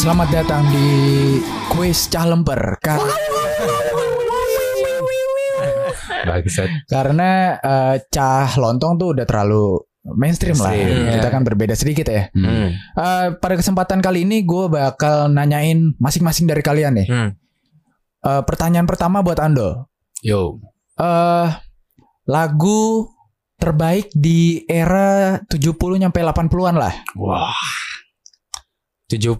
Selamat datang di kuis Cah Lemper. Karena eh, Cah Lontong tuh udah terlalu mainstream, lah. Kita kan berbeda sedikit ya. Hmm. Eh, pada kesempatan kali ini gue bakal nanyain masing-masing dari kalian nih. Hmm. Eh, pertanyaan pertama buat Ando. Yo. eh lagu terbaik di era 70 nyampe 80-an lah. Wah. 70.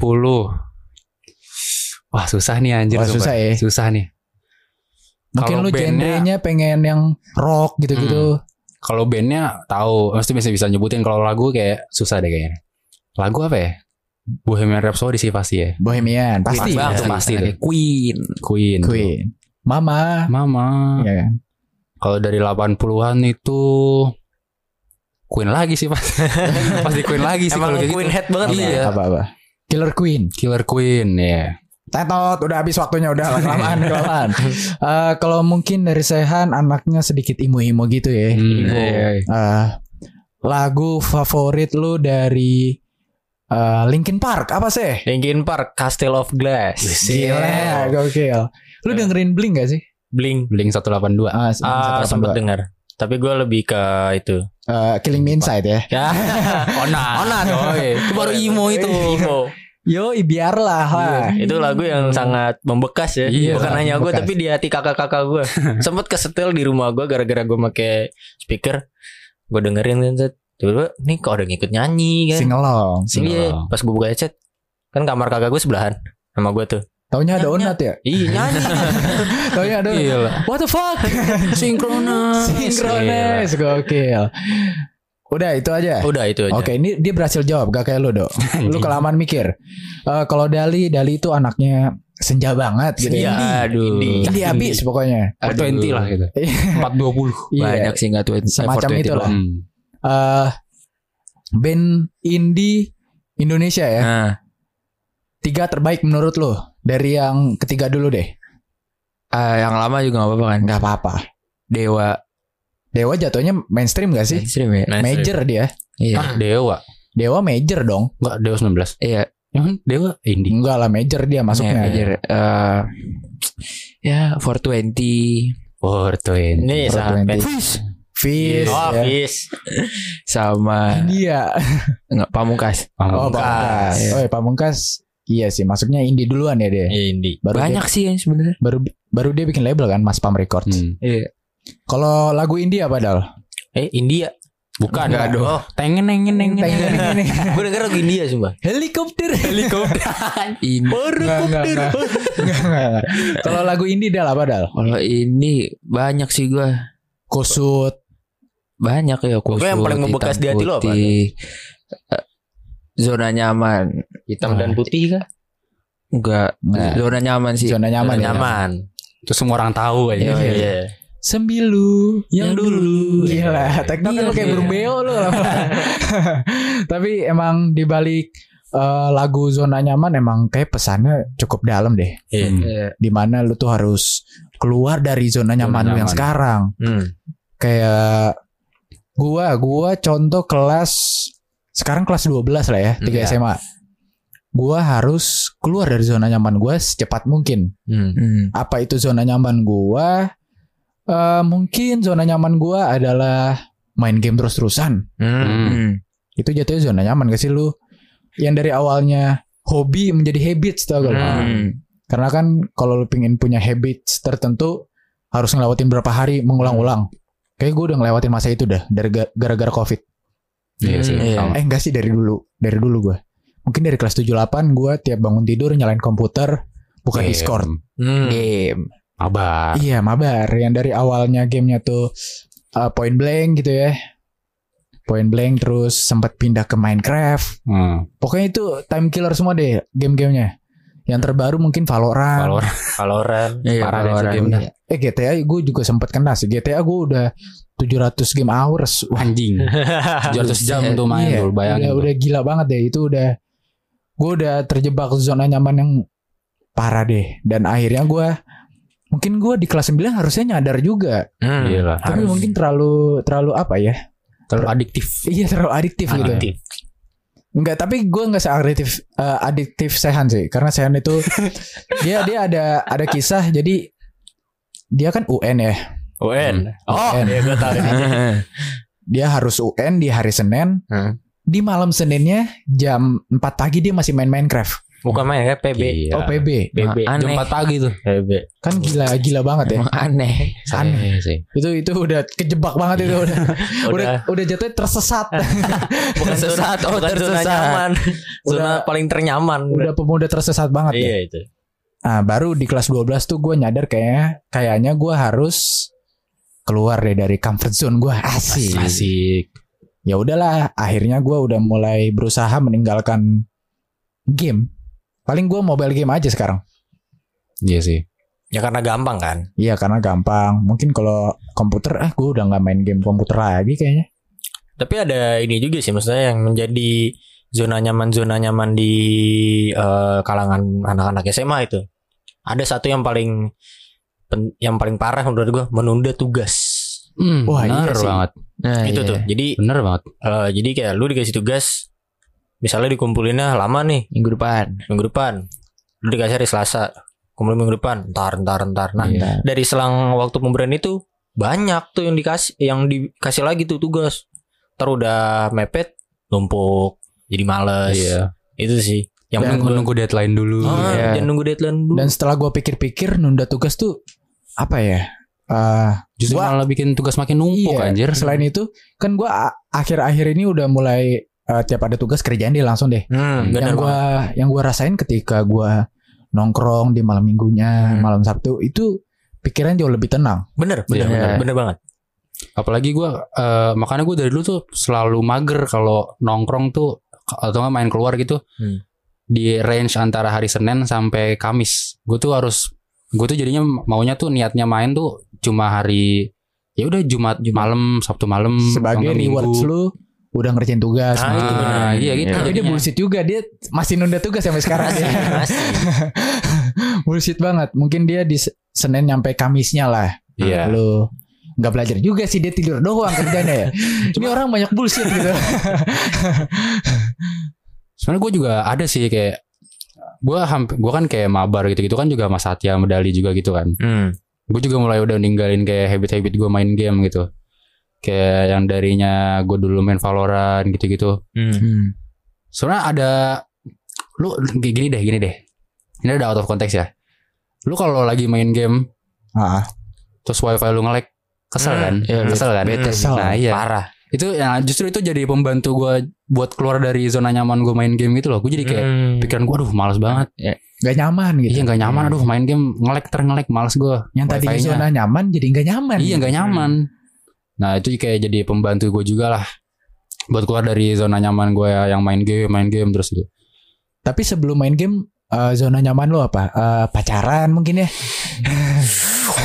Wah, susah nih anjir. Wah, susah ya. Susah nih. Mungkin Kalau lu genrenya pengen yang rock gitu-gitu. Kalau bandnya tahu, mesti bisa bisa nyebutin kalau lagu kayak susah deh kayaknya. Lagu apa ya? Bohemian Rhapsody sih pasti ya. Bohemian pasti. Pasti, pasti. pasti tuh. Queen. Queen. Queen. Mama. Mama. Ya kan? Kalau dari 80-an itu Queen lagi sih pasti. pasti Queen lagi sih Emang kalau kayak Queen gitu. head banget Iya. ya. Apa-apa. Killer Queen. Killer Queen ya. Tetot, udah habis waktunya udah kelamaan kelamaan. Eh, kalau mungkin dari Sehan anaknya sedikit imo-imo gitu ya. Hmm, Imo. iya, iya. Eh, lagu favorit lu dari eh, Linkin Park apa sih? Linkin Park, Castle of Glass. Gila, gokil. Lu dengerin Blink gak sih? Blink. Blink 182. Ah, Ah, 182. sempat dengar. Tapi gue lebih ke itu. Eh, Killing Me Inside ya. Ya. Onan. Onan. Itu baru emo itu. Imo. Yo, biarlah lah. Itu lagu yang sangat membekas ya. Iya, Bukan hanya gue tapi di hati kakak-kakak gue. Sempet kesetel di rumah gue gara-gara gue make speaker. Gue dengerin kan set. Tiba-tiba nih kok ada ngikut nyanyi kan. Sing along. Sing iya. Pas gue buka headset. Kan kamar kakak gue sebelahan. Sama gue tuh. Taunya ada. Onat ya? Iya nyanyi. Taunya ada Iya. What the fuck? Sinkronis. Sinkronis Gokil Udah itu aja Udah itu aja. Oke ini dia berhasil jawab Gak kayak lu dok Lu kelamaan mikir Eh, Kalau Dali Dali itu anaknya Senja banget gitu Iya, ya aduh. Ini Indie. habis pokoknya 420 lah gitu. 420. Iya. Banyak sih nggak tuh Semacam itu lah. Hmm. Eh, Band indie Indonesia ya Nah, Tiga terbaik menurut lu Dari yang ketiga dulu deh ah, yang lama juga gak apa-apa kan. Gak apa-apa Dewa Dewa jatuhnya mainstream gak sih? mainstream ya. Major dia Iya. Ah, Dewa. Dewa major dong Enggak, Dewa 19. Iya. Yang Dewa indie. Enggak lah major dia masuknya Major. Eh, ya 420 420. Ini 420. sampai Fish Oh, ya. Fish. Sama India enggak Pamungkas. Oh Pamungkas. Pamungkas Iya. Oh ya Pamungkas Iya sih masuknya indie duluan ya dia Indie. baru Banyak dia, sih yang sebenarnya. baru baru dia bikin label kan Mas Pam Records Hmm. Iya. Kalau lagu indie apa Dal? Eh, India. Bukan. Enggak dong. Oh, Tengen nengen nengen. gue denger lagu India sumpah. Helikopter Helikopter Ini Enggak, enggak, enggak. Enggak, enggak, enggak. Kalau lagu indie Dal apa Dal? kalau ini banyak sih gua. Kusut Banyak ya kusut. Iya, iya, yang paling membekas ya, di hati lo apa? Eh, Zona nyaman. Hitam dan putih kah? Enggak. Nah. Zona nyaman sih. Zona nyaman Zona ya. nyaman. Itu semua orang tahu aja. Iya, Iya. Iya. Sembilu Yang dulu. Gila Tekno kan lu kayak Iya. burung beo lu Tapi emang dibalik eh, lagu zona nyaman emang kayak pesannya cukup dalam deh Iya. Hmm. Iya. di mana lu tuh harus keluar dari zona nyaman lu yang nyaman. sekarang Hmm. kayak gua gua contoh kelas sekarang kelas 12 lah ya 3 Iya. SMA gua harus keluar dari zona nyaman gua secepat mungkin Hmm. Hmm, apa itu zona nyaman gua Eh, mungkin zona nyaman gua adalah main game terus-terusan Hmm. Hmm. itu jatuhnya zona nyaman gak sih lu yang dari awalnya hobi menjadi habits tau gak? Hmm. Karena kan kalau lu pengen punya habits tertentu harus ngelewatin berapa hari mengulang-ulang. Kayak gue udah ngelewatin masa itu dah dari ga- gara-gara covid. Iya sih. Hmm, iya. Eh enggak sih dari dulu, dari dulu gue. Mungkin dari kelas 78 gue tiap bangun tidur nyalain komputer, buka Game. Discord, Hmm. game. Mabar. Iya mabar. Yang dari awalnya gamenya tuh uh, point blank gitu ya. Point blank terus sempat pindah ke Minecraft. Hmm. Pokoknya itu time killer semua deh game-gamenya. Yang terbaru mungkin Valorant. Valorant. Valorant. Iya, Parah Valorant. game dah. Eh GTA gue juga sempat kena sih. GTA gue udah 700 game hours. Wah, Anjing. 700 jam tuh main iya, tuh udah, bayangin. tuh. udah gila banget deh. Itu udah gue udah terjebak zona nyaman yang parah deh. Dan akhirnya gue mungkin gue di kelas 9 harusnya nyadar juga. Hmm. Gila. Tapi Harus. mungkin terlalu terlalu apa ya? Terlalu adiktif. Iya terlalu adiktif gitu. Adiktif. Enggak, tapi gue nggak seadiktif eh, adiktif Sehan sih, karena Sehan itu dia dia ada ada kisah. Jadi dia kan UN ya, UN. Oh, UN. iya gue tahu. dia harus UN di hari Senin. Hmm. Di malam Seninnya jam 4 pagi dia masih main Minecraft. Bukan main ya PB. Iya. Oh PB, PB. Jam Aneh. 4 pagi tuh. PB. kan gila gila banget ya. Emang aneh. Aneh. Sih. Itu itu udah kejebak banget itu udah udah Udah udah jatuhnya tersesat. bukan Tersesat, oh, bukan zona tersesat. nyaman. Zona Udah- paling ternyaman. udah pemuda tersesat banget. ya. Iya itu. Nah, baru di kelas 12 tuh gue nyadar kayaknya kayaknya gue harus keluar deh dari comfort zone gue asik. Asik. Ya udahlah, akhirnya gue udah mulai berusaha meninggalkan game. Paling gue mobile game aja sekarang. Iya sih. Ya karena gampang kan. Iya karena gampang. Mungkin kalau komputer, ah gue udah nggak main game komputer lagi kayaknya. Tapi ada ini juga sih maksudnya yang menjadi zona nyaman zona nyaman di eh, kalangan anak-anak SMA itu. Ada satu yang paling pen- yang paling parah menurut gua menunda tugas. Hmm, Wah, iya bener sih. banget. Nah, itu iya. tuh. Jadi Bener banget. eh, jadi kayak lu dikasih tugas misalnya dikumpulinnya lama nih minggu depan. minggu depan. Lu dikasih hari Selasa. Kumpulin minggu depan, ntar ntar ntar. Nah, Iya. dari selang waktu pemberian itu banyak tuh yang dikasih yang dikasih lagi tuh tugas. Ntar udah mepet, numpuk, jadi males. Iya. Itu sih. Yang Dan- Nunggu, nunggu deadline dulu. Ah, Iya. jangan nunggu deadline dulu. Dan setelah gue pikir-pikir nunda tugas tuh apa ya? Eh, Justru Gua- malah bikin tugas makin numpuk iya, anjir. Selain itu, kan gue akhir-akhir ini udah mulai eh, tiap ada tugas kerjaan dia langsung deh. Hmm, yang gua yang gua rasain ketika gua nongkrong di malam minggunya, Hmm. malam Sabtu itu pikiran jauh lebih tenang. Bener, bener, bener, bener. bener banget. Apalagi gue makanya gue dari dulu tuh selalu mager kalau nongkrong tuh atau nggak main keluar gitu Hmm. di range antara hari Senin sampai Kamis. Gue tuh harus gue tuh jadinya maunya tuh niatnya main tuh cuma hari ya udah Jumat, malam, Sabtu malam, Sebagai Minggu. lu udah ngerjain tugas. Ah, gitu. itu bener. Ah, iya gitu. Tapi dia bullshit juga dia masih nunda tugas sampai sekarang dia. Masih. bullshit banget. Mungkin dia di Se- Senin nyampe Kamisnya lah. Iya. Lu nggak belajar juga sih dia tidur doang kerjanya ya. Ini orang banyak bullshit gitu. Sebenarnya gue juga ada sih kayak gue hampir gue kan kayak mabar gitu gitu kan juga Mas Satya medali juga gitu kan. Hmm. gue juga mulai udah ninggalin kayak habit-habit gue main game gitu kayak yang darinya gue dulu main Valorant gitu-gitu. Hmm. soalnya ada lu gini deh gini deh. Ini ada out of context ya. Lu kalau lagi main game Ah, terus wifi lu nge-lag kesel Hmm, kan? Iya, kesel kan? Bete sih. nah iya. Parah. itu ya justru itu jadi pembantu gue buat keluar dari zona nyaman gue main game gitu loh. Gue jadi kayak Hmm. pikiran gue aduh males banget. Gak nyaman gitu. iya nggak nyaman. Aduh main game nge-lag ter nge-lag males gue Yang tadi zona nyaman jadi nggak nyaman. Iya nggak nyaman. Nah itu kayak jadi pembantu gue juga lah buat keluar dari zona nyaman gue yang main game, main game terus gitu. Tapi sebelum main game eh, zona nyaman lo apa? Eh, pacaran mungkin ya?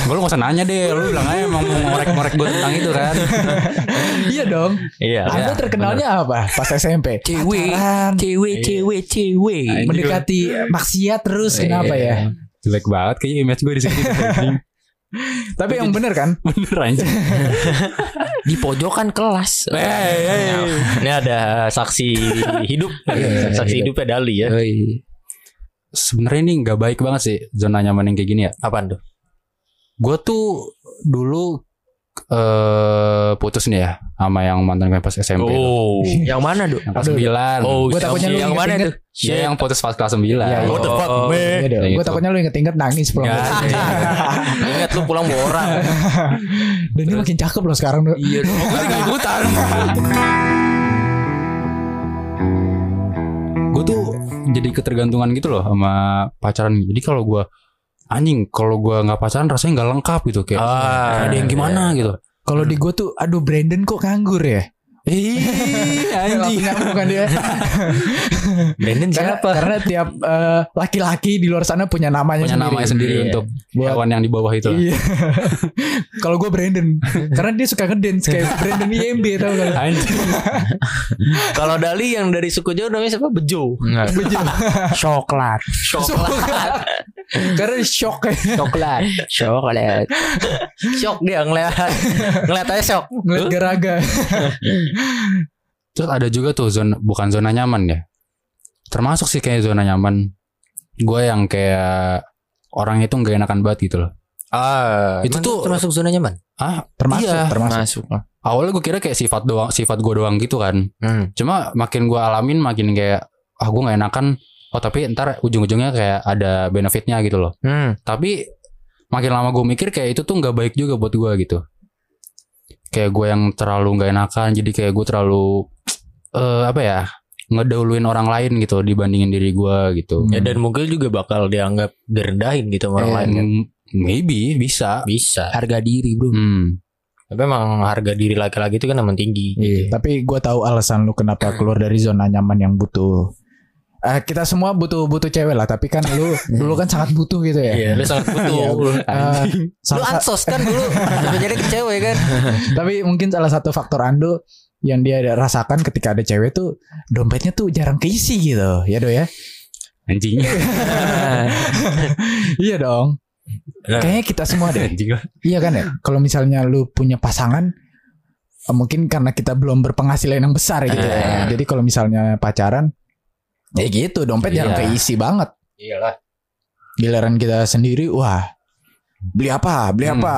Gue lu gak usah nanya deh, lu bilang aja emang mau ngorek-ngorek gue tentang itu kan. iya dong. Iya. Anda terkenalnya apa pas SMP? Cewek. Pacaran, Cewek, cewek, cewek. mendekati maksiat terus kenapa ya? Jelek banget kayaknya image gue di sini. Tapi yang bener kan? Bener aja. Di pojokan kelas. Ini ada saksi hidup. Saksi hidup. hidupnya Dali ya. Sebenarnya ini nggak baik banget sih zona nyaman yang kayak gini ya. Apaan tuh? Gue tuh dulu eh putus nih ya sama yang mantan gue pas SMP. Oh. Yang mana, Duk? Yang kelas Aduh. 9. Oh, Gua takutnya lu yang mana tuh? Dia yang putus pas kelas 9. Iya, iya. What the fuck, Oh? Iya dong. Kayak Gue gitu. takutnya lu inget-inget nangis pulang. Ingat lu pulang bawa orang. Dan dia makin cakep loh sekarang. Dok. Iya, Duk. gue tinggal ikutan gue tuh jadi ketergantungan gitu loh sama pacaran jadi kalau gue anjing kalau gue nggak pacaran rasanya nggak lengkap gitu kayak Ah, ada yang gimana? gitu. Kalau di gue tuh, aduh Brandon kok nganggur ya? Ih, Langsung nyambung kan dia. Brandon karena, siapa? karena tiap eh, laki-laki di luar sana punya namanya punya sendiri. namanya sendiri Iya. untuk Buat- hewan yang di bawah itu. Iya. Kalau gue Brandon, karena dia suka ngedance kayak Brandon IMB tau gak? Anjing. Kalau Dali yang dari suku Jawa namanya siapa? Bejo. Enggak. Coklat. Coklat. karena shock Coklat. Coklat. Shock dia ngeliat. ngeliat aja shock. ngeliat garaga. Terus ada juga tuh zona bukan zona nyaman ya. Termasuk sih kayak zona nyaman. Gue yang kayak orang itu nggak enakan banget gitu loh. Ah, Itu tuh- termasuk zona nyaman. Ah, Termasuk, Iya. termasuk. Masuk lah. awalnya gue kira kayak sifat doang, sifat gue doang gitu kan. Hmm. Cuma makin gue alamin makin kayak ah gue nggak enakan. Oh tapi ntar ujung-ujungnya kayak ada benefitnya gitu loh. Hmm. Tapi makin lama gue mikir kayak itu tuh nggak baik juga buat gue gitu. Kayak gue yang terlalu nggak enakan, jadi kayak gue terlalu eh apa ya ngedahuluin orang lain gitu dibandingin diri gue gitu. Ya dan mungkin juga bakal dianggap direndahin gitu sama orang Eh, lain kan. Maybe bisa. Bisa. Harga diri bro. Hmm. Tapi emang harga diri laki-laki itu kan emang tinggi. Iya. Tapi gue tahu alasan lu kenapa keluar dari zona nyaman yang butuh. Eh, kita semua butuh butuh cewek lah. Tapi kan lu dulu kan sangat butuh gitu ya. Iya, lu sangat butuh. Iya, Eh, lu ansos kan dulu. Sampai jadi ke cewek kan. tapi mungkin salah satu faktor Ando yang dia rasakan ketika ada cewek tuh dompetnya tuh jarang keisi gitu. Ya do ya. Anjing. iya dong. Kayaknya kita semua deh. Iya kan ya. Kalau misalnya lu punya pasangan eh, mungkin karena kita belum berpenghasilan yang besar gitu ya. Eh. Jadi kalau misalnya pacaran ya gitu dompet Iya. jarang keisi banget. Iyalah. Giliran kita sendiri wah beli apa? Beli Hmm. apa?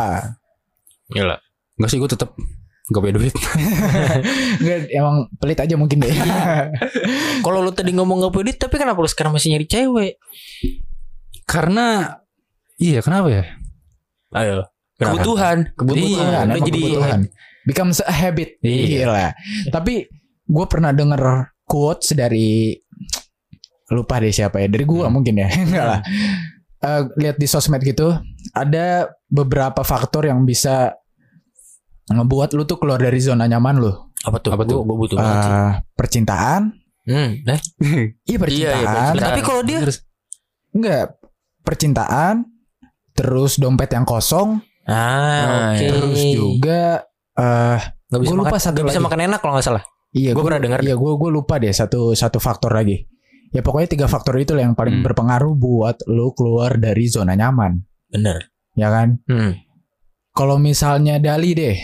Iyalah. Enggak sih gue tetap gak punya duit. Enggak emang pelit aja mungkin deh. Kalau lu tadi ngomong gak pedit, tapi kenapa lu sekarang masih nyari cewek? Karena iya kenapa ya? Ayo. Kebutuhan. Kebutuhan. Iya, jadi kebutuhan. Becomes a habit. Iya. Gila. Tapi gue pernah denger quotes dari lupa deh siapa ya dari gua mungkin ya enggak lah Eh, lihat di sosmed gitu ada beberapa faktor yang bisa ngebuat lu tuh keluar dari zona nyaman lu apa tuh? Apa tuh? Gue butuh. Eh, percintaan Hmm. Eh? iya percintaan percintaan. Tapi kalau dia enggak percintaan terus dompet yang kosong Ah, oke. terus juga eh Gak bisa Gua lupa makan, satu bisa lagi. makan enak kalau nggak salah. Iya, Gua gua pernah dengar Iya, gue gue lupa deh satu satu faktor lagi. Ya pokoknya tiga faktor itu lah yang paling Hmm. berpengaruh buat lu keluar dari zona nyaman, Bener. ya kan? Hmm. Kalau misalnya Dali deh,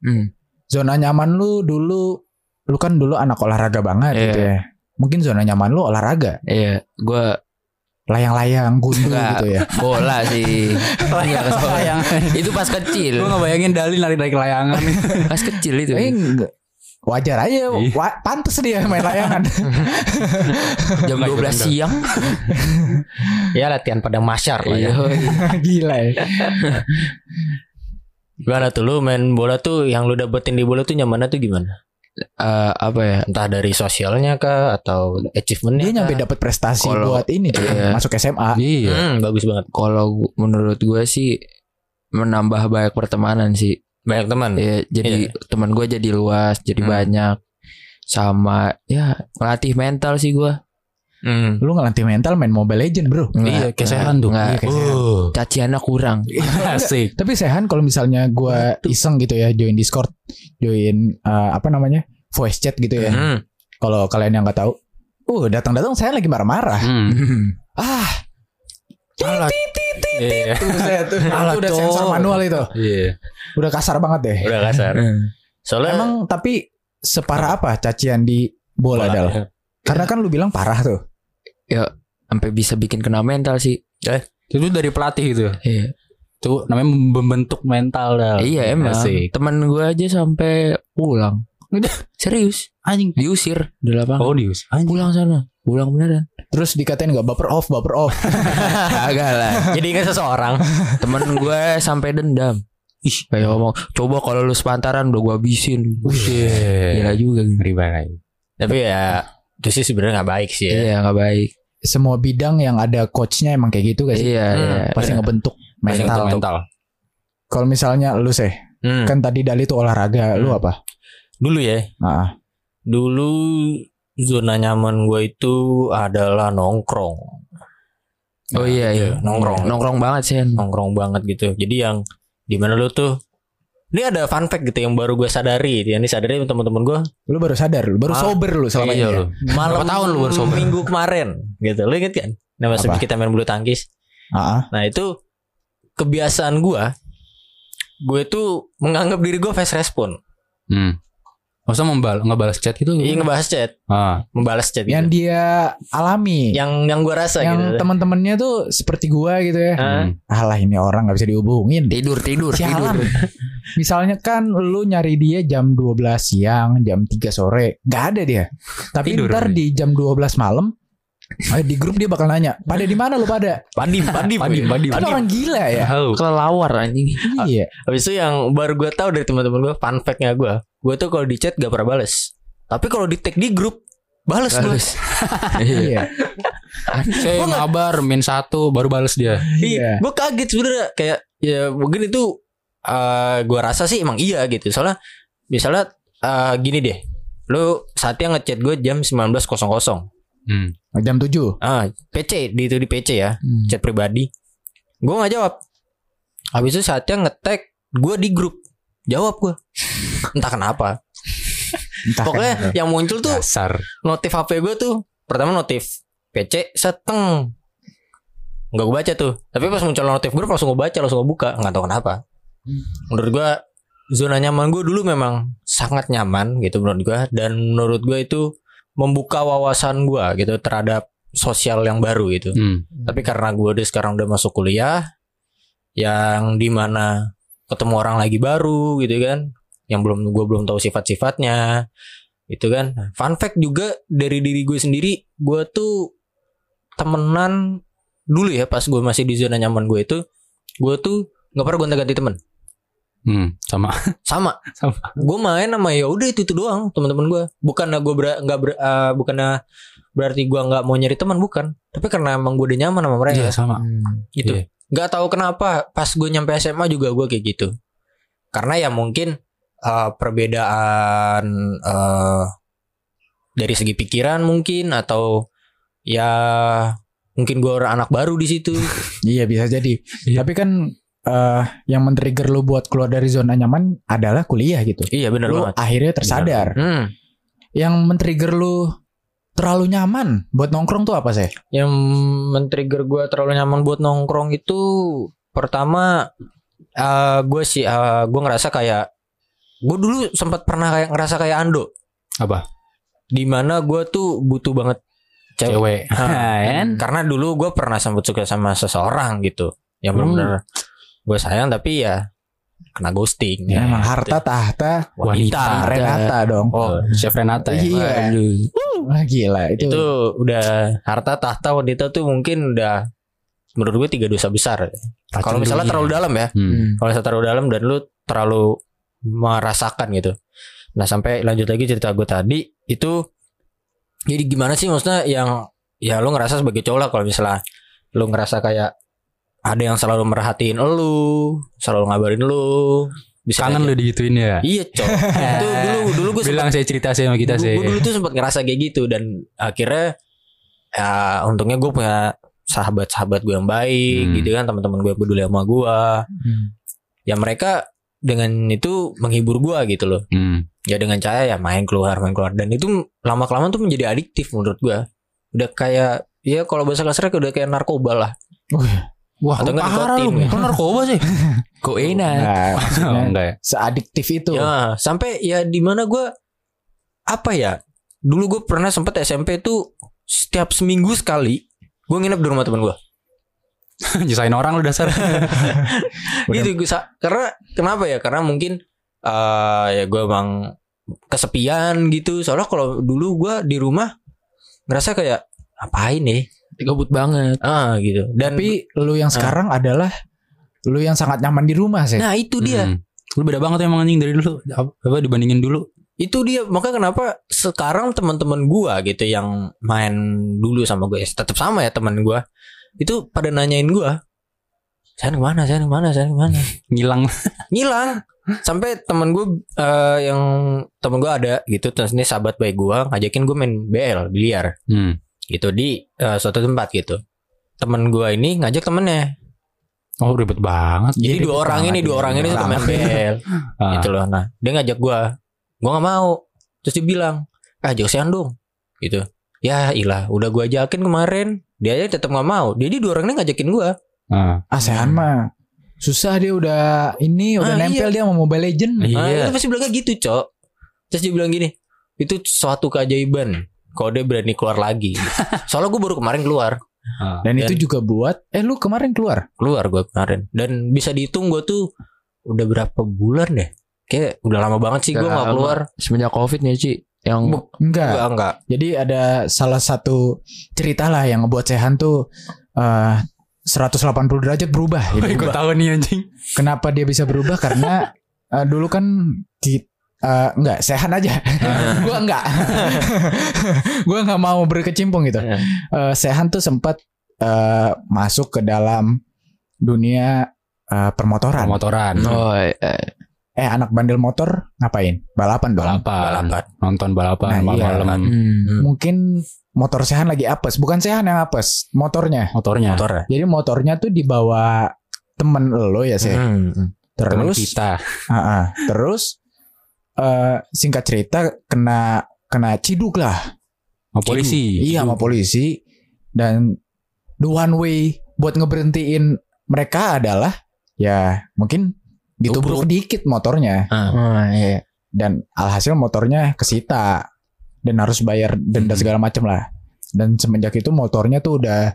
Hmm. zona nyaman lu dulu, lu kan dulu anak olahraga banget Iya. gitu ya. Mungkin zona nyaman lu olahraga, Iya, gue layang-layang, gundul Enggak. gitu ya. bola sih. Iya, pas layangan. Itu pas kecil. Gue gak bayangin Dali lari dari layangan. Pas kecil itu. Eh, enggak. Wajar aja, Iya. wa- pantes dia main layangan. Jam 12 siang. Ya latihan pada masyar lah ya. Iya. Gila ya. Gimana tuh lu main bola tuh yang lu dapetin di bola tuh nyamannya tuh gimana? Eh, apa ya? Entah dari sosialnya kah atau achievementnya Dia nyampe dapat prestasi Kalau- buat ini cuy, iya. masuk SMA. iya. Hmm, bagus banget. Kalau menurut gue sih menambah banyak pertemanan sih. Banyak teman. Ya, jadi teman gue jadi luas, jadi Hmm. banyak. Sama ya ngelatih mental sih gue. Hmm. Lu ngelatih mental main Mobile Legend, Bro. Iya, kayak Sehan tuh. Nggak, Iya, kayak Sehan. Uh, caciannya kurang. asik. Tapi Sehan kalau misalnya gua iseng gitu ya join Discord, join eh, apa namanya? voice chat gitu ya. Hmm. Kalau kalian yang nggak tahu, uh datang-datang saya lagi marah-marah. Hmm. Ah, Alat. Iya. tuh saya tuh Alah, udah sensor manual itu. Iya. Udah kasar banget deh. Udah kasar. Soalnya Emang tapi separah apa cacian di bola, bola. Dal? Karena kan lu bilang parah tuh. Sampai bisa bikin kena mental sih. Itu dari pelatih gitu. Iya. Itu namanya membentuk mental dah. Iya emang. Asik. Teman gue aja sampai pulang. Serius. Anjing. Diusir di lapangan. Oh, dius. Anjing. Pulang sana. Pulang beneran. Terus dikatain nggak baper off, baper off. Agak lah. Jadi ingat seseorang. Temen gue sampai dendam. Ih, kayak ngomong, coba kalau lu sepantaran udah gue habisin. Gila juga gitu. Ngeri banget. Tapi ya itu sih sebenarnya nggak baik sih ya. Iya, nggak baik. Semua bidang yang ada coachnya emang kayak gitu gak sih? Iya, Hmm, iya. Pasti ngebentuk mental. mental. Kalau misalnya lu sih, Hmm. kan tadi Dali tuh olahraga, lu Hmm. apa? Dulu ya. Ah, Dulu zona nyaman gue itu adalah nongkrong. Oh iya, iya. Nongkrong. Nongkrong banget sih. Nongkrong banget gitu. Jadi yang di mana lu tuh ini ada fun fact gitu yang baru gue sadari gitu. Yang disadari teman-teman gue lu baru sadar, lu baru Ah, sober lu selama Iya ini. ya? lu. malam Berapa tahun lu baru sober? minggu kemarin gitu. Lu inget kan? Nah, pas Apa? kita main bulu tangkis. Ah, Nah itu kebiasaan gue. Gue tuh menganggap diri gue fast respon. Hmm. Masa membal ngebalas chat gitu? Iya ngebahas chat, Ah, membalas chat yang gitu. dia alami. Yang yang gua rasa yang gitu. teman-temannya tuh seperti gua gitu ya. Ah. hmm. Alah ini orang nggak bisa dihubungin. Tidur tidur tidur. Sialan. Misalnya kan lu nyari dia jam 12 siang, jam 3 sore, nggak ada dia. Tapi Tidur ntar di jam 12 malam eh, di grup dia bakal nanya, pada di mana lu pada? Padim, padim, Padim, padim. Kan orang gila ya. Kelelawar anjing. Iya. Habis itu yang baru gue tahu dari teman-teman gue, fun fact-nya gue, gue tuh kalau di chat gak pernah bales. Tapi kalau di tag di grup, bales gue. Iya. Iya. Saya ngabar min satu baru balas dia. Iya. Gue kaget sebenarnya kayak ya mungkin itu eh gue rasa sih emang iya gitu. Soalnya misalnya eh, gini deh, lu saatnya ngechat gue jam 19.00 Hmm. Jam 7. ah PC di itu di PC ya Hmm. chat pribadi gue nggak jawab habis itu saatnya ngetek gue di grup jawab gue entah kenapa. Entah pokoknya kenapa. yang muncul tuh Dasar. notif HP gue tuh. Pertama notif PC seteng. Nggak gue baca tuh. Tapi pas muncul notif grup langsung gue baca langsung gue buka. Nggak tahu kenapa. Menurut gue zona nyaman gue dulu memang sangat nyaman gitu menurut gue dan menurut gue itu membuka wawasan gue gitu terhadap sosial yang baru gitu. Hmm. tapi karena gue udah sekarang udah masuk kuliah yang di mana ketemu orang lagi baru gitu kan yang belum gue belum tahu sifat-sifatnya itu kan fun fact juga dari diri gue sendiri gue tuh temenan dulu ya pas gue masih di zona nyaman gue itu gue tuh nggak pernah gonta-ganti temen Hmm. Sama. sama Sama. gue main sama ya udah itu itu doang teman-teman gue bukannya gue ber, nggak ber, eh, bukannya berarti gue nggak mau nyari teman bukan tapi karena emang gue udah nyaman sama mereka Iya sama. gitu Iya. Nggak tahu kenapa pas gue nyampe SMA juga gue kayak gitu karena ya mungkin eh, perbedaan eh, dari segi pikiran mungkin atau ya mungkin gue orang anak baru di situ Iya bisa jadi. Iya. Tapi kan eh yang men-trigger lu buat keluar dari zona nyaman adalah kuliah gitu. iya benar banget akhirnya tersadar. hmm. Yang men-trigger lu terlalu nyaman buat nongkrong tuh apa sih? yang men-trigger gue terlalu nyaman buat nongkrong itu pertama eh gue sih eh, gue ngerasa kayak gue dulu sempat pernah kayak ngerasa kayak Ando Apa? di mana gue tuh butuh banget cewek Cewek. Hah, Kan? karena dulu gue pernah sempat suka sama seseorang gitu yang Hmm. benar-benar gue sayang tapi ya kena ghosting Ya, ya, emang harta tahta wanita, Renata dong. Oh, Chef Renata ya. Iya. Wah, gila itu. itu udah harta tahta wanita tuh mungkin udah menurut gue tiga dosa besar kalau misalnya terlalu dalam ya Hmm. kalau misalnya terlalu dalam dan lu terlalu merasakan gitu nah sampai lanjut lagi cerita gue tadi itu jadi gimana sih maksudnya yang ya lu ngerasa sebagai cowok lah kalau misalnya lu ngerasa kayak ada yang selalu merhatiin lu selalu ngabarin lu bisa Kangen aja- lu digituin ya. iya cowok itu dulu dulu gue Bilang saya cerita sama kita dulu, sih. gue dulu tuh sempat ngerasa kayak gitu dan akhirnya ya untungnya gue punya sahabat-sahabat gue yang baik Hmm. gitu kan teman-teman gue yang peduli sama gue Hmm. ya mereka dengan itu menghibur gua gitu loh Hmm. ya dengan cara ya main keluar main keluar dan itu lama kelamaan tuh menjadi adiktif menurut gua udah kayak ya kalau bahasa kasarnya udah kayak narkoba lah Wah, Atau nggak parah nikotin lu. ya? Narkoba sih? Kok enak. Nah, Oh, enggak ya. seadiktif itu. ya sampai ya di mana gua apa ya dulu gue pernah sempet SMP tuh setiap seminggu sekali gue nginep di rumah teman gua Nyesain orang lu dasar. gitu gua karena kenapa ya karena mungkin eh ya gue emang kesepian gitu soalnya kalau dulu gua di rumah ngerasa kayak ngapain nih Gabut banget. ah gitu dan Tapi lu yang sekarang adalah lu yang sangat nyaman di rumah sih. nah itu dia Hmm. Lu beda banget emang anjing dari dulu. Apa dibandingin dulu? itu dia makanya kenapa sekarang teman-teman gua gitu yang main dulu sama gue tetap sama ya teman gua itu pada nanyain gua saya ke mana saya ke mana saya ke mana Ngilang. ngilang sampai temen gue eh, yang temen gue ada gitu terus ini sahabat baik gua ngajakin gue main BL biliar Hmm. Gitu di eh, suatu tempat gitu. Temen gua ini ngajak temennya. Oh, ribet banget. jadi Jadi dua orang ini dua ya, orang ini ribet suka main. BL Ah. gitu loh. Nah dia ngajak gua. Gua nggak mau. Terus dia bilang ah jauh dong. Gitu. Ya ilah udah gua ajakin kemarin. Dia aja tetap nggak mau. Jadi dua orang ini ngajakin gua. Ah. ASEAN mah susah dia udah ini udah Ah, nempel dia sama Mobile Legend. Iya. nah, itu pasti bilangnya gitu cok. Terus dia bilang gini, itu suatu keajaiban kalau dia berani keluar lagi. Soalnya gue baru kemarin keluar, Ah. Dan, Dan- itu juga buat eh lu kemarin keluar. keluar gue kemarin. Dan bisa dihitung gue tuh udah berapa bulan deh? Kayak udah lama banget sih gue lama. keluar. Semenjak covid nih Ci Yang Bu- enggak. Enggak enggak. Jadi ada salah satu cerita lah yang ngebuat Sehan tuh eh 180 derajat berubah gitu. Gue tahu nih anjing. Kenapa dia bisa berubah? Karena eh, dulu kan di eh, enggak Sehan aja. gua enggak. gua enggak mau berkecimpung gitu. Iya. Eh, Sehan tuh sempat eh, masuk ke dalam dunia eh, permotoran. Motoran. Oh, eh, Eh anak bandel motor ngapain? Balapan dong. Balapan. Balapan. Nonton balapan Nah, iya. malam-malam. hmm. Mungkin motor Sehan lagi apes, bukan Sehan yang apes, motornya. Motornya. Motor ya. Jadi motornya tuh dibawa temen lo ya sih. Hmm, hmm. Teman Terus, kita. Ah, ah. terus eh, singkat cerita kena kena ciduk lah. Sama polisi. Iya sama polisi dan the one way buat ngeberhentiin mereka adalah ya mungkin ditubruk dikit motornya Oh, iya. dan alhasil motornya kesita dan harus bayar denda Hmm. segala macam lah. Dan semenjak itu motornya tuh udah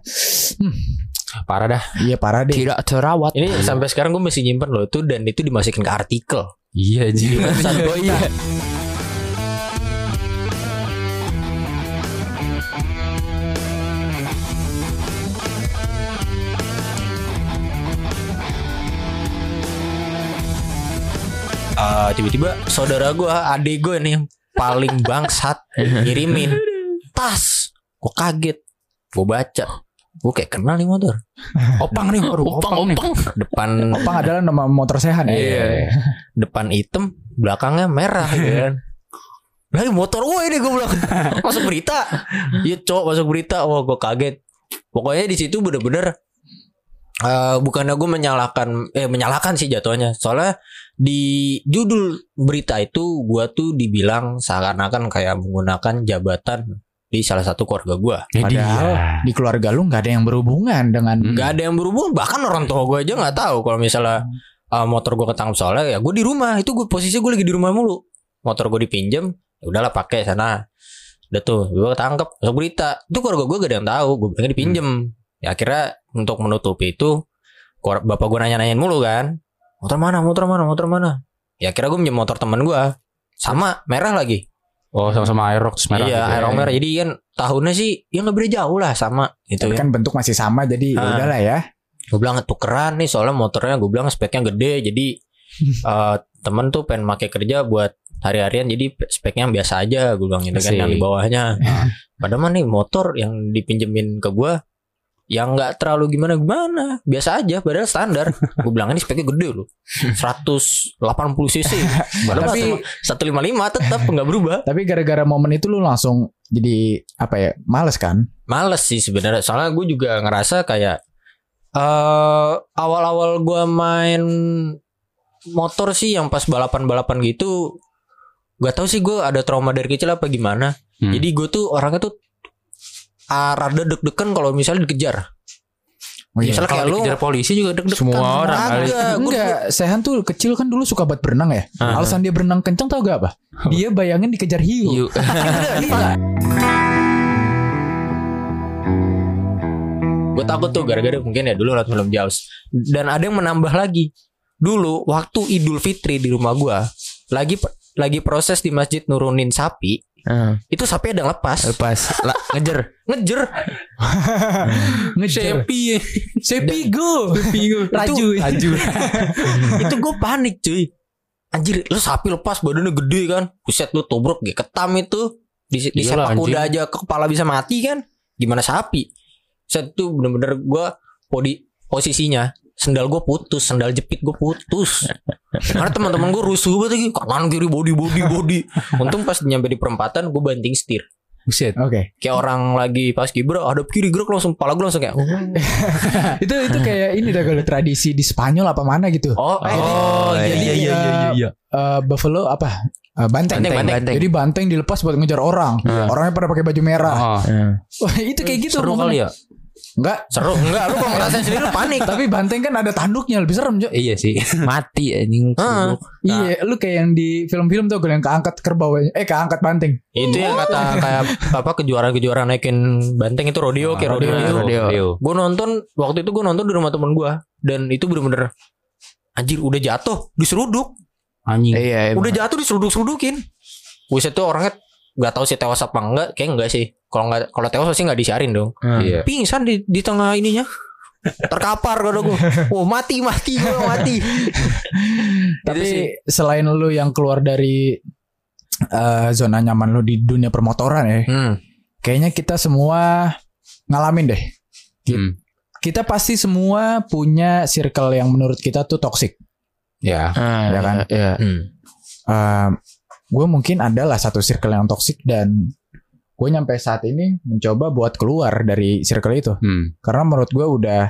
Parah dah. iya parah deh. Tidak terawat. Ini sampai sekarang gue masih nyimpen loh itu dan itu dimasukin ke artikel. Iya anjing. oh iya. Ah, tiba-tiba saudara gue, adik gue nih paling bangsat ngirimin tas. Gue kaget. Gue baca. Gue kayak kenal nih motor. Opang nih, baru opang, nih. Depan Opang adalah nama motor sehan ya. Iya. depan hitam, belakangnya merah gitu kan. Lagi motor gue ini gue bilang masuk berita. Iya cowok masuk berita. Wah gue kaget. Pokoknya di situ bener-bener eh bukannya gue menyalahkan eh menyalahkan sih jatuhnya. Soalnya di judul berita itu gue tuh dibilang seakan-akan kayak menggunakan jabatan di salah satu keluarga gue. Jadi Padahal ya. di keluarga lu nggak ada yang berhubungan dengan Hmm. Gak ada yang berhubungan. Bahkan orang tua gue aja nggak tahu kalau misalnya uh, motor gue ketangkep soalnya ya gue di rumah. Itu gue posisi gue lagi di rumah mulu. Motor gue dipinjem ya udahlah pakai sana. Udah tuh gue ketangkep masuk berita. Itu keluarga gue gak ada yang tahu. Gue bilangnya dipinjem ya akhirnya untuk menutupi itu bapak gue nanya-nanyain mulu kan. Motor mana motor mana motor mana? Ya akhirnya gue minjem motor temen gue sama merah lagi Oh sama-sama Aerox merah. iya gitu ya. aero merah jadi kan tahunnya sih ya nggak beda jauh lah sama gitu Tapi kan kan bentuk masih sama jadi ya Ah. udahlah ya. gue bilang tukeran nih soalnya motornya gue bilang speknya gede jadi eh temen tuh pengen pakai kerja buat hari-harian jadi speknya yang biasa aja gue bilang gitu kan yang di bawahnya padahal mah nih motor yang dipinjemin ke gue yang nggak terlalu gimana gimana biasa aja padahal standar gue bilang ini speknya gede loh 180 cc Tapi- tapi 155 tetap nggak berubah Tapi gara-gara momen itu lu langsung jadi apa ya? Males kan? males sih sebenarnya soalnya gue juga ngerasa kayak eh awal-awal gue main motor sih yang pas balapan-balapan gitu gak tahu sih gue ada trauma dari kecil apa gimana Hmm. jadi gue tuh orangnya tuh ah, rada deg-degan kalau misalnya dikejar Oh, iya. misalnya Kalau lu dikejar polisi juga deg-degan. Semua orang kali. Agak, Enggak, Sehan tuh kecil kan dulu suka banget berenang ya. Ah. Alasan dia berenang kencang tau gak apa? Dia bayangin dikejar hiu. Iya. gue takut tuh gara-gara mungkin ya dulu nonton film Jaws dan ada yang menambah lagi dulu waktu Idul Fitri di rumah gue lagi lagi proses di masjid nurunin sapi Ah, itu sapi ada yang lepas. Lepas. Lah ngejer. ngejer. Ngejar. Sepi. Sepi go. Raju. Raju. itu gue panik cuy. Anjir lu sapi lepas badannya gede kan. Buset lu tubruk kayak ketam itu. Di, di sepak kuda aja ke kepala bisa mati kan. Gimana sapi? Set tuh bener-bener gue podi posisinya sendal gue putus sendal jepit gue putus karena teman-teman gue rusuh banget lagi kanan kiri body body body untung pas nyampe di perempatan gue banting setir Buset. Oke. kayak orang lagi pas kibra hadap kiri gerak langsung kepala gue langsung kayak itu itu kayak ini dah kalau tradisi di Spanyol apa mana gitu. oh, eh, Oh, jadi, iya iya iya iya. iya. eh, buffalo apa? Eh, banteng. Banteng, banteng. Jadi banteng dilepas buat ngejar orang. Ah. Orangnya pada pakai baju merah. Oh, Ah. Wah, itu kayak gitu. seru kali ya. Enggak. Seru enggak lu kalau ngerasain sendiri lu panik. Tapi banteng kan ada tanduknya lebih serem, Jo. Iya sih. Mati anjing. Heeh. Iya, lu kayak yang di film-film tuh yang keangkat kerbau eh keangkat banteng. Itu yang kata kayak apa kejuaraan-kejuaraan naikin banteng itu rodeo kayak rodeo. rodeo. gitu. Rodeo. Gue nonton waktu itu gue nonton di rumah temen gue dan itu bener-bener anjir udah jatuh diseruduk, Anjing. Iya, udah jatuh diseruduk-serudukin. Buset tuh orangnya nggak tahu sih tewas apa enggak, kayak enggak sih. Kalau nggak kalau tewas pasti nggak disiarin dong. Iya. Pingsan di di tengah ininya. Terkapar kata gue. Oh mati mati gue mati. Tapi sih. selain lu yang keluar dari eh, zona nyaman lu di dunia permotoran ya, Hmm. kayaknya kita semua ngalamin deh. Hmm. Kita pasti semua punya circle yang menurut kita tuh toxic. Ya. Ah, Ya kan? Iya. Hmm. Gue mungkin adalah satu circle yang toxic dan gue nyampe saat ini mencoba buat keluar dari circle itu Hmm. karena menurut gue udah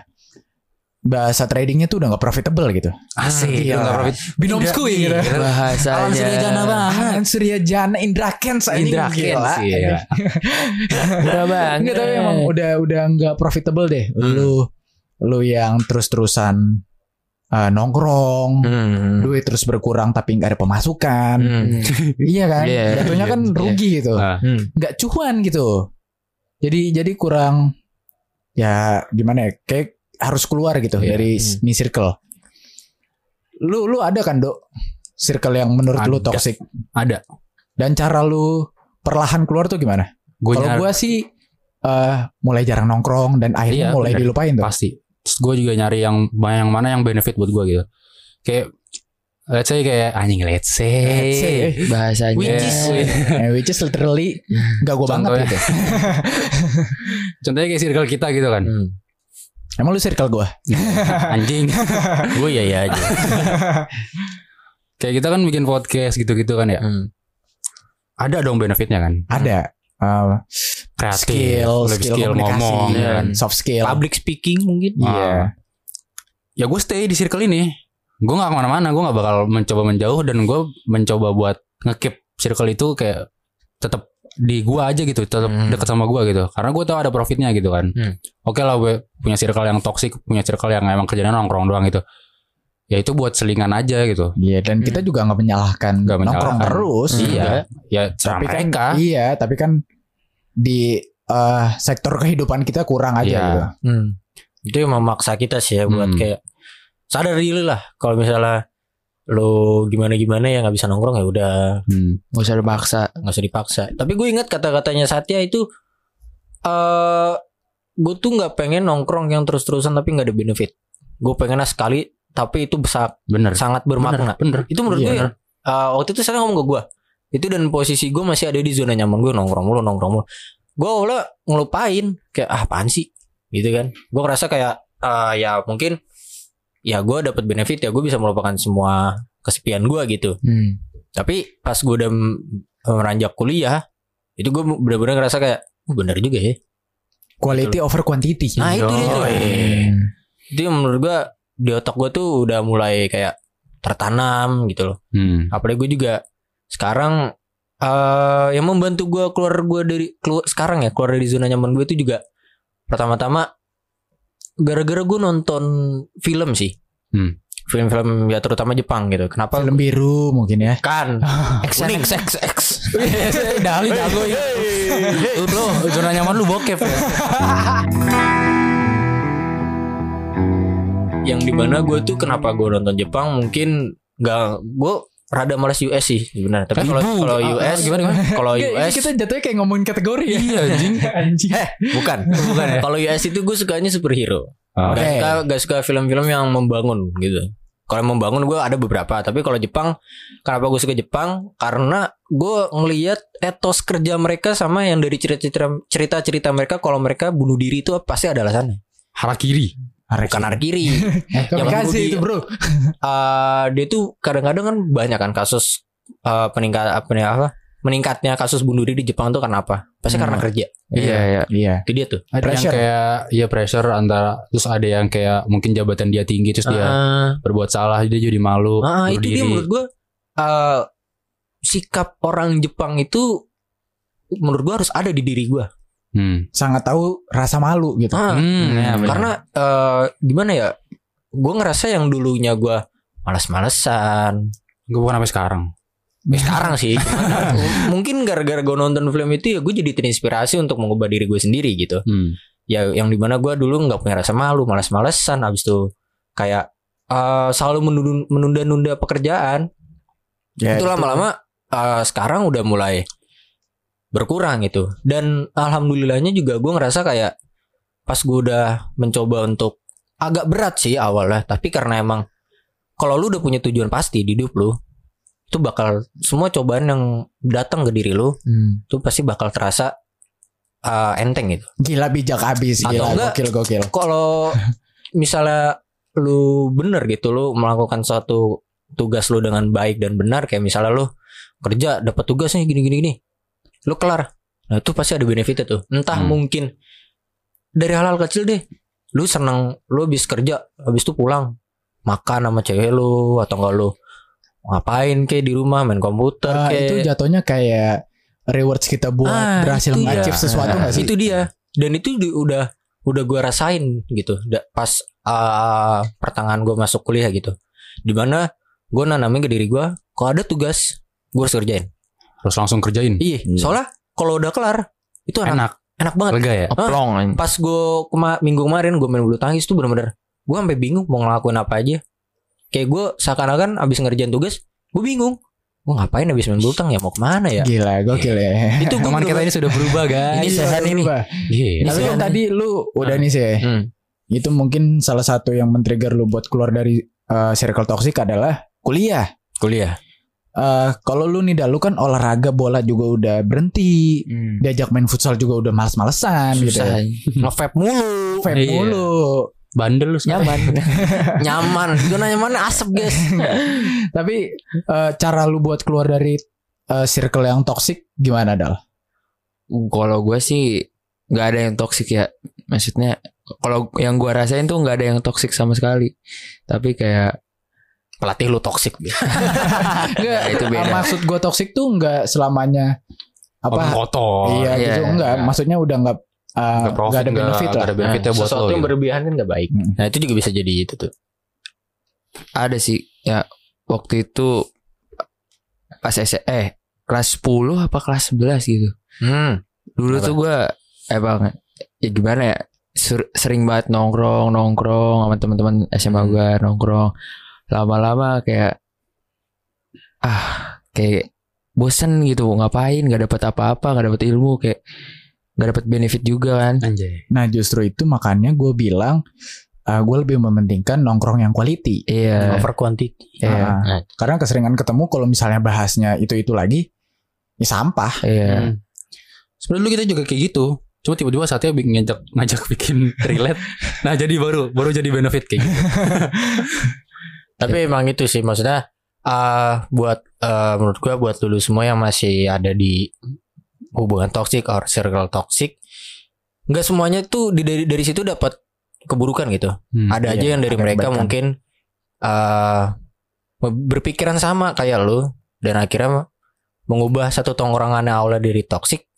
bahasa tradingnya tuh udah nggak profitable gitu. Asik. Gila. Nggak profit. Binomsku gitu. Bahasanya. Alam Suryajana banget. Alan Surya Jana Indra Kens ini Indra gila. Kens, iya. Murah banget. Enggak tapi emang udah udah nggak profitable deh. Hmm. Lu lu yang terus-terusan uh, nongkrong, Hmm. duit terus berkurang tapi nggak ada pemasukan. Hmm. Iya kan? Jatuhnya iya, kan iya. rugi gitu. Ah. Hmm. nggak cuan gitu. Jadi jadi kurang ya gimana ya? Kayak harus keluar gitu Iya. dari Hmm. circle. Lu lu ada kan, Dok? Circle yang menurut lu Ada. toxic Ada. dan cara lu perlahan keluar tuh gimana? Kalau gua sih eh mulai jarang nongkrong dan akhirnya Iya, mulai bener. dilupain tuh. pasti. Terus gue juga nyari yang yang mana yang benefit buat gue gitu. Kayak let's say kayak anjing let's say. Let's say. Bahasanya. Which is- which is literally gak gue banget gitu. Contohnya kayak circle kita gitu kan. Hmm. Emang lu circle gue? Anjing. Gue ya ya aja. kayak kita kan bikin podcast gitu-gitu kan ya. Hmm. Ada dong benefitnya kan. Ada. Kreatif, skill, lebih skill, skill komunikasi, ngomong ya, kan. soft skill. Public speaking mungkin. Iya. Ah. Ya gue stay di circle ini. Gue gak ke mana-mana. Gue gak bakal mencoba menjauh dan gue mencoba buat ngekip circle itu kayak tetap di gua aja gitu, tetap Hmm. deket sama gua gitu. Karena gue tahu ada profitnya gitu kan. Hmm. Oke lah gue punya circle yang toxic, punya circle yang emang kerjanya nongkrong doang gitu. Ya itu buat selingan aja gitu. Iya dan kita juga nggak menyalahkan Nggak nongkrong menyalahkan. terus. Hmm. Iya. Ya Tapi kan mereka. iya, tapi kan di eh, sektor kehidupan kita kurang aja Iya. gitu. Hmm. Itu yang memaksa kita sih ya buat Hmm. kayak sadar diri lah kalau misalnya lo gimana gimana ya nggak bisa nongkrong ya udah Hmm. Gak usah dipaksa. nggak usah dipaksa. Tapi gue ingat kata-katanya Satya itu eh gue tuh nggak pengen nongkrong yang terus-terusan tapi nggak ada benefit. Gue pengennya sekali tapi itu besar Bener. sangat bermakna. Bener. Itu menurut Iya. gue eh, waktu itu saya ngomong ke gue itu dan posisi gue masih ada di zona nyaman gue nongkrong mulu nongkrong mulu. Gue awalnya ngelupain kayak ah apaan sih gitu kan. Gue ngerasa kayak eh, ya mungkin ya gue dapat benefit ya gue bisa melupakan semua kesepian gue gitu. Hmm. Tapi pas gue udah meranjak kuliah, itu gue bener-bener ngerasa kayak, oh, bener juga ya. Quality over quantity. Nah itu dia tuh. Hmm. Itu yang menurut gue di otak gue tuh udah mulai kayak tertanam gitu loh. Hmm. Apalagi gue juga sekarang eh yang membantu gue keluar gue dari keluar sekarang ya keluar dari zona nyaman gue itu juga pertama-tama gara-gara gue nonton film sih. Hmm. Film-film ya terutama Jepang gitu. Kenapa? Film biru mungkin ya. Kan. X Kuning. X X. Dali jago ya. Lu zona nyaman lu bokep ya. yang di mana gue tuh kenapa gue nonton Jepang mungkin nggak gue rada malas US sih sebenarnya tapi kalau kalau ah, US gimana, gimana? kalau Ini US kita jatuhnya kayak ngomongin kategori ya. Iya anjing. Anjing. bukan bukan ya kalau US itu gue sukanya superhero Ah. gak Oke. suka gak suka film-film yang membangun gitu kalau membangun gue ada beberapa tapi kalau Jepang kenapa gue suka Jepang karena gue ngelihat etos kerja mereka sama yang dari cerita-cerita cerita-cerita mereka kalau mereka bunuh diri itu pasti ada alasannya Harakiri. Bukan harakiri Yang Yang kasih itu bro. eh dia tuh kadang-kadang kan banyak kan kasus eh, peningkat apa nih, apa meningkatnya kasus bunuh diri di Jepang tuh karena apa? Pasti Hmm. karena kerja. Iya iya. Iya. Itu dia tuh. Ada Pressure. yang kayak ya pressure antara terus ada yang kayak mungkin jabatan dia tinggi terus dia Ah, berbuat salah dia jadi malu bunuh itu dia diri. menurut gue eh, sikap orang Jepang itu menurut gue harus ada di diri gue. Hmm. sangat tahu rasa malu gitu. Ah, Hmm, ya, benar. karena eh, gimana ya gue ngerasa yang dulunya gue malas-malesan gue bukan sampai sekarang. Ya, sekarang sih cuman, mungkin gara-gara gue nonton film itu ya gue jadi terinspirasi untuk mengubah diri gue sendiri gitu Hmm. ya yang di mana gue dulu nggak punya rasa malu malas-malesan habis itu kayak eh, selalu menunda- menunda-nunda pekerjaan Ya, itu lama-lama eh, sekarang udah mulai berkurang gitu dan alhamdulillahnya juga gue ngerasa kayak pas gue udah mencoba untuk agak berat sih awalnya tapi karena emang kalau lu udah punya tujuan pasti di hidup lu itu bakal semua cobaan yang datang ke diri lu Hmm. itu pasti bakal terasa eh, enteng gitu Gila bijak abis Atau gila enggak, gokil gokil. kalau misalnya lu bener gitu lu melakukan suatu tugas lu dengan baik dan benar kayak misalnya lu kerja dapat tugasnya gini gini gini lu kelar. Nah itu pasti ada benefitnya tuh. Entah Hmm. mungkin dari hal-hal kecil deh. Lu seneng lu habis kerja habis itu pulang. Makan sama cewek lu atau enggak lu ngapain kayak di rumah main komputer Ah, kayak itu jatuhnya kayak rewards kita buat Ah, berhasil ngacip ya. sesuatu Nah, nggak sih? itu dia. Dan itu di- udah udah gue rasain gitu. Pas uh, pertengahan gue masuk kuliah gitu. Di mana gue nanamin ke diri gue kalau ada tugas gue harus kerjain Terus langsung kerjain. iya soalnya kalau udah kelar itu enak Enak. enak banget Lega ya. Oplong anjing. pas gue kema- minggu kemarin gue main bulu tangkis tuh bener-bener gue sampai bingung mau ngelakuin apa aja kayak gue seakan-akan abis ngerjain tugas gue bingung gue ngapain abis main bulu tang ya mau ke mana ya Gila gokil ya. itu gue Teman kita ini sudah berubah guys. Ini sehat ini. Berubah. Iya. Tapi kan tadi lu udah Ah. nih sih. Hmm. Itu mungkin salah satu yang men-trigger lu buat keluar dari uh, circle toxic adalah kuliah. kuliah Eh kalau lu nih dah lu kan olahraga bola juga udah berhenti. Hmm. Diajak main futsal juga udah males-malesan gitu. Susah. ya. ngevape mulu Vape Iya. mulu. Bandel lu nyaman nyaman zona nyaman asap guys Tapi eh, cara lu buat keluar dari eh, circle yang toxic gimana dal? Kalau gue sih nggak ada yang toksik ya. Maksudnya kalau yang gue rasain tuh nggak ada yang toksik sama sekali. Tapi kayak pelatih lu toksik Enggak, itu beda. maksud gue toxic tuh enggak selamanya Apa apa? kotor. iya iya, gitu enggak. iya. Maksudnya udah enggak uh, Nggak enggak profit, ada benefit nggak- lah. nggak ada benefitnya buat sesuatu lo. yang gitu. berlebihan kan gak baik Hmm. nah itu juga bisa jadi itu tuh ada sih ya waktu itu pas S eh kelas 10 apa kelas 11 gitu. hmm. Dulu Kenapa? tuh gue emang ya gimana ya ser- sering banget nongkrong nongkrong sama teman-teman SMA Hmm. gue nongkrong lama-lama kayak ah kayak bosen gitu ngapain nggak dapat apa-apa nggak dapat ilmu kayak nggak dapat benefit juga kan Anjay. Nah, justru itu makanya gue bilang uh, gue lebih mementingkan nongkrong yang quality. iya over quantity iya Ah, karena keseringan ketemu kalau misalnya bahasnya itu-itu lagi ya sampah. iya Hmm. Sebenarnya dulu kita juga kayak gitu. Cuma tiba-tiba saatnya bikin ngajak ngajak bikin relate. Nah, jadi baru baru jadi benefit kayak gitu. tapi emang itu sih maksudnya ah buat eh, menurut gua buat dulu semua yang masih ada di hubungan toxic or circle toxic nggak semuanya tuh di, dari dari situ dapat keburukan gitu Hmm. ada aja Iya, yang dari mereka kebaikan. mungkin eh berpikiran sama kayak lu dan akhirnya mengubah satu tongkrongan awalnya dari toxic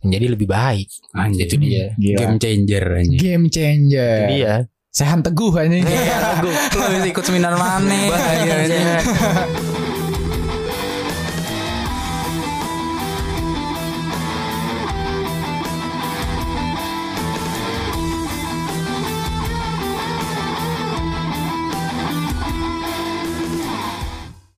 menjadi lebih baik Anjay. itu dia Gila. Game changer anjay. Game changer. itu dia Sehan teguh anjing. Lu ikut seminar mana? Bahaya,